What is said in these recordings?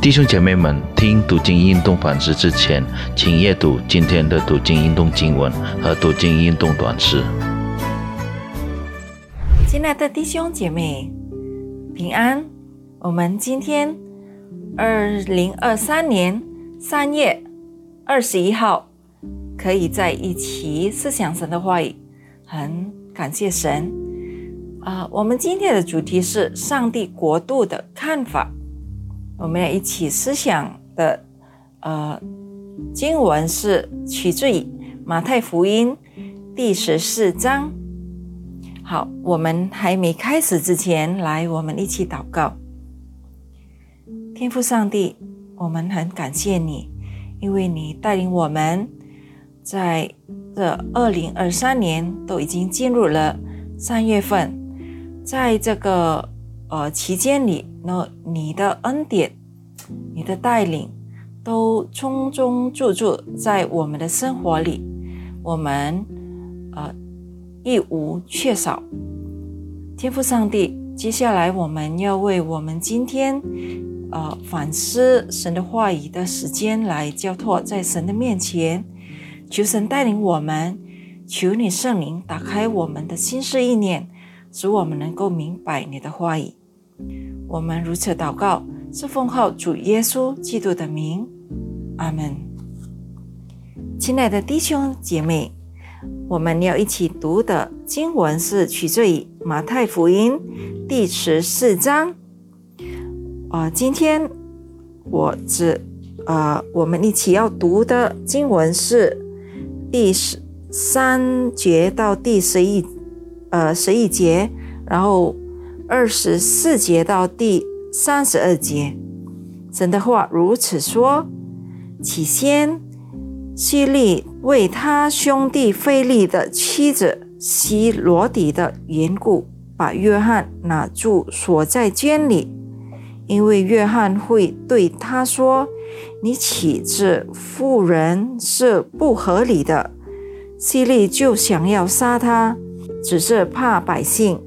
弟兄姐妹们，听读经运动反思之前，请阅读今天的读经运动经文和读经运动短诗。亲爱的弟兄姐妹，平安！我们今天二零二三年三月二十一号，可以在一起思想神的话语，很感谢神啊！我们今天的主题是上帝国度的看法。我们要一起思想的，呃，经文是取自于马太福音第十四章。好，我们还没开始之前，来，我们一起祷告。天父上帝，我们很感谢你，因为你带领我们在这二零二三年都已经进入了三月份，在这个呃期间里。那你的恩典，你的带领，都充充足足在我们的生活里，我们呃一无缺少。天父上帝，接下来我们要为我们今天呃反思神的话语的时间来交托在神的面前，求神带领我们，求你圣灵打开我们的心思意念，使我们能够明白你的话语。我们如此祷告，是奉号主耶稣基督的名，阿门。亲爱的弟兄姐妹，我们要一起读的经文是取自于马太福音第十四章。啊，今天我只啊，我们一起要读的经文是第十三节到第十一呃十一节，然后。二十四节到第三十二节，神的话如此说：起先，希利为他兄弟费利的妻子希罗底的缘故，把约翰拿住锁在监里，因为约翰会对他说：“你起自妇人是不合理的。”希利就想要杀他，只是怕百姓。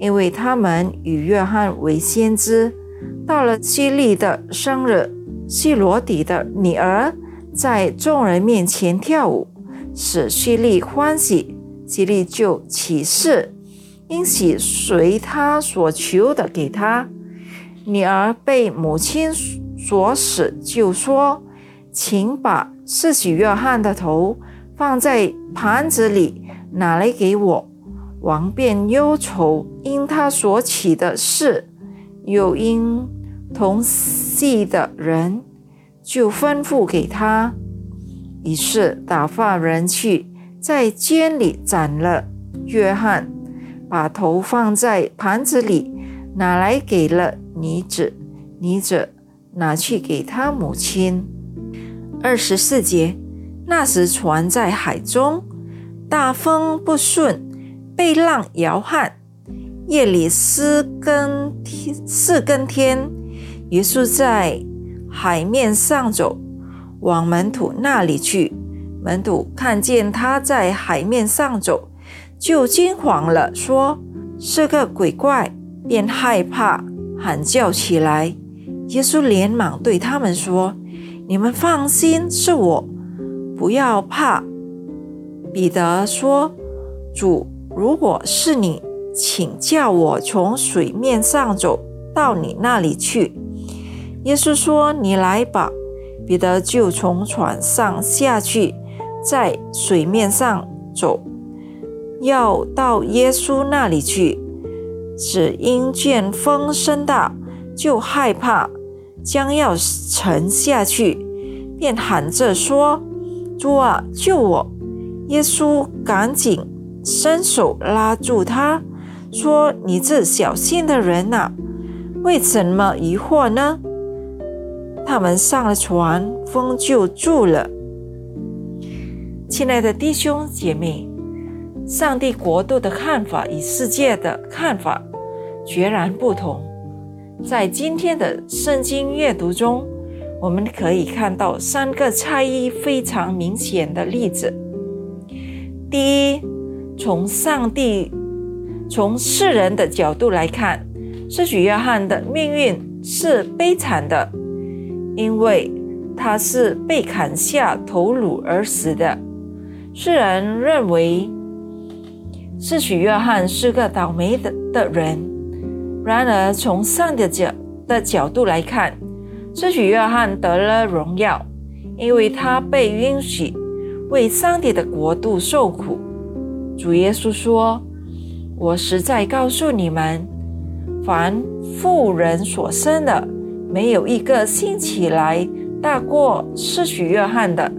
因为他们与约翰为先知，到了希利的生日，希罗底的女儿在众人面前跳舞，使希利欢喜，希利就起誓，因此随他所求的给他。女儿被母亲所使，就说：“请把施洗约翰的头放在盘子里，拿来给我。”王便忧愁，因他所起的事，又因同系的人，就吩咐给他。于是打发人去，在监里斩了约翰，把头放在盘子里，拿来给了女子。女子拿去给他母亲。二十四节，那时船在海中，大风不顺。被浪摇撼，夜里四更天，四更天，耶稣在海面上走，往门徒那里去。门徒看见他在海面上走，就惊慌了，说是个鬼怪，便害怕，喊叫起来。耶稣连忙对他们说：“你们放心，是我，不要怕。”彼得说：“主。”如果是你，请叫我从水面上走到你那里去。耶稣说：“你来吧。”彼得就从船上下去，在水面上走，要到耶稣那里去。只因见风声大，就害怕，将要沉下去，便喊着说：“主啊，救我！”耶稣赶紧。伸手拉住他，说：“你这小心的人呐，为什么疑惑呢？”他们上了船，风就住了。亲爱的弟兄姐妹，上帝国度的看法与世界的看法决然不同。在今天的圣经阅读中，我们可以看到三个差异非常明显的例子。第一，从上帝、从世人的角度来看，施洗约翰的命运是悲惨的，因为他是被砍下头颅而死的。世人认为是许约翰是个倒霉的的人，然而从上帝角的角度来看，是许约翰得了荣耀，因为他被允许为上帝的国度受苦。主耶稣说：“我实在告诉你们，凡妇人所生的，没有一个兴起来大过是许约翰的。”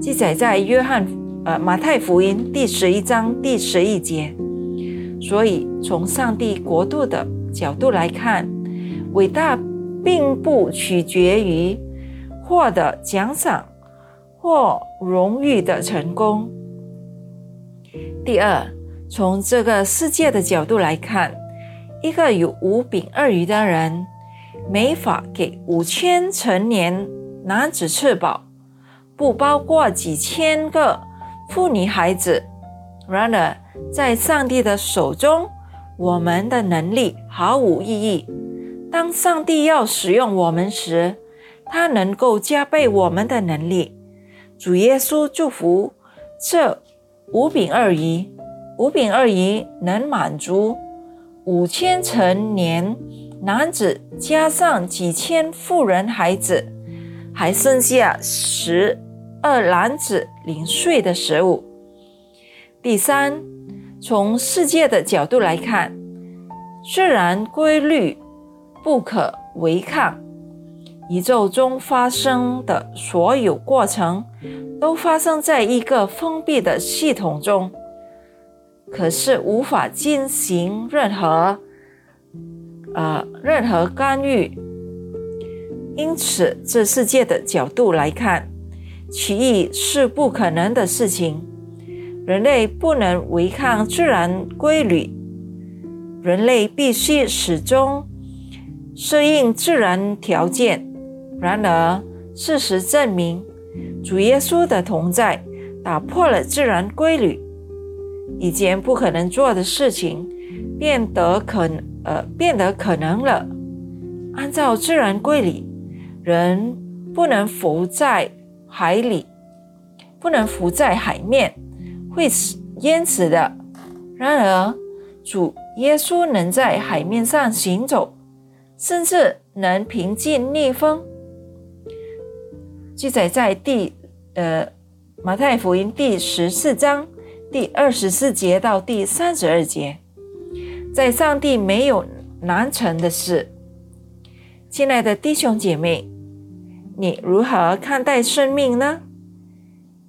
记载在约翰。呃，马太福音第十一章第十一节。所以，从上帝国度的角度来看，伟大并不取决于获得奖赏或荣誉的成功。第二，从这个世界的角度来看，一个有五饼二鱼的人，没法给五千成年男子吃饱，不包括几千个。妇女孩子，然而在上帝的手中，我们的能力毫无意义。当上帝要使用我们时，他能够加倍我们的能力。主耶稣祝福这五饼二鱼，五饼二鱼能满足五千成年男子，加上几千妇人孩子，还剩下十。二男子零碎的食物。第三，从世界的角度来看，自然规律不可违抗。宇宙中发生的所有过程都发生在一个封闭的系统中，可是无法进行任何呃任何干预。因此，这世界的角度来看。奇异是不可能的事情，人类不能违抗自然规律，人类必须始终适应自然条件。然而，事实证明，主耶稣的同在打破了自然规律，以前不可能做的事情变得可呃变得可能了。按照自然规律，人不能浮在。海里不能浮在海面，会死淹死的。然而，主耶稣能在海面上行走，甚至能平静逆风。记载在第呃马太福音第十四章第二十四节到第三十二节，在上帝没有难成的事。亲爱的弟兄姐妹。你如何看待生命呢？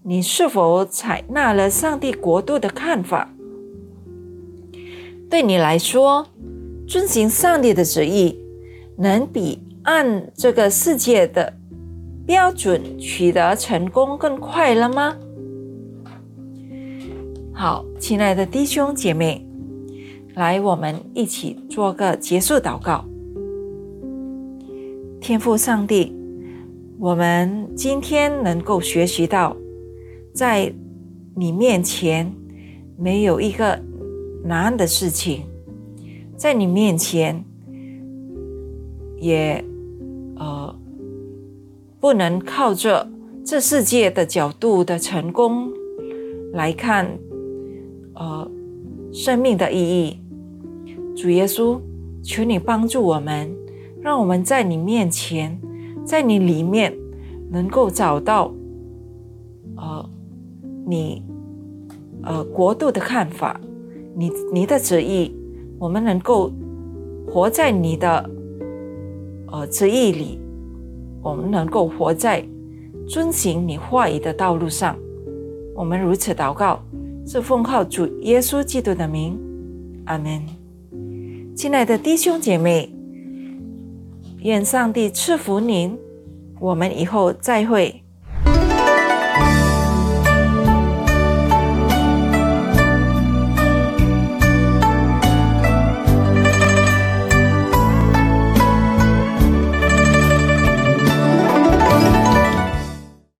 你是否采纳了上帝国度的看法？对你来说，遵循上帝的旨意，能比按这个世界的标准取得成功更快了吗？好，亲爱的弟兄姐妹，来，我们一起做个结束祷告。天父上帝。我们今天能够学习到，在你面前没有一个难的事情，在你面前也不能靠着这世界的角度的成功来看呃生命的意义。主耶稣，求你帮助我们，让我们在你面前。在你里面能够找到，呃，你呃国度的看法，你你的旨意，我们能够活在你的呃旨意里，我们能够活在遵行你话语的道路上。我们如此祷告，是奉靠主耶稣基督的名，阿门。亲爱的弟兄姐妹。愿上帝赐福您，我们以后再会。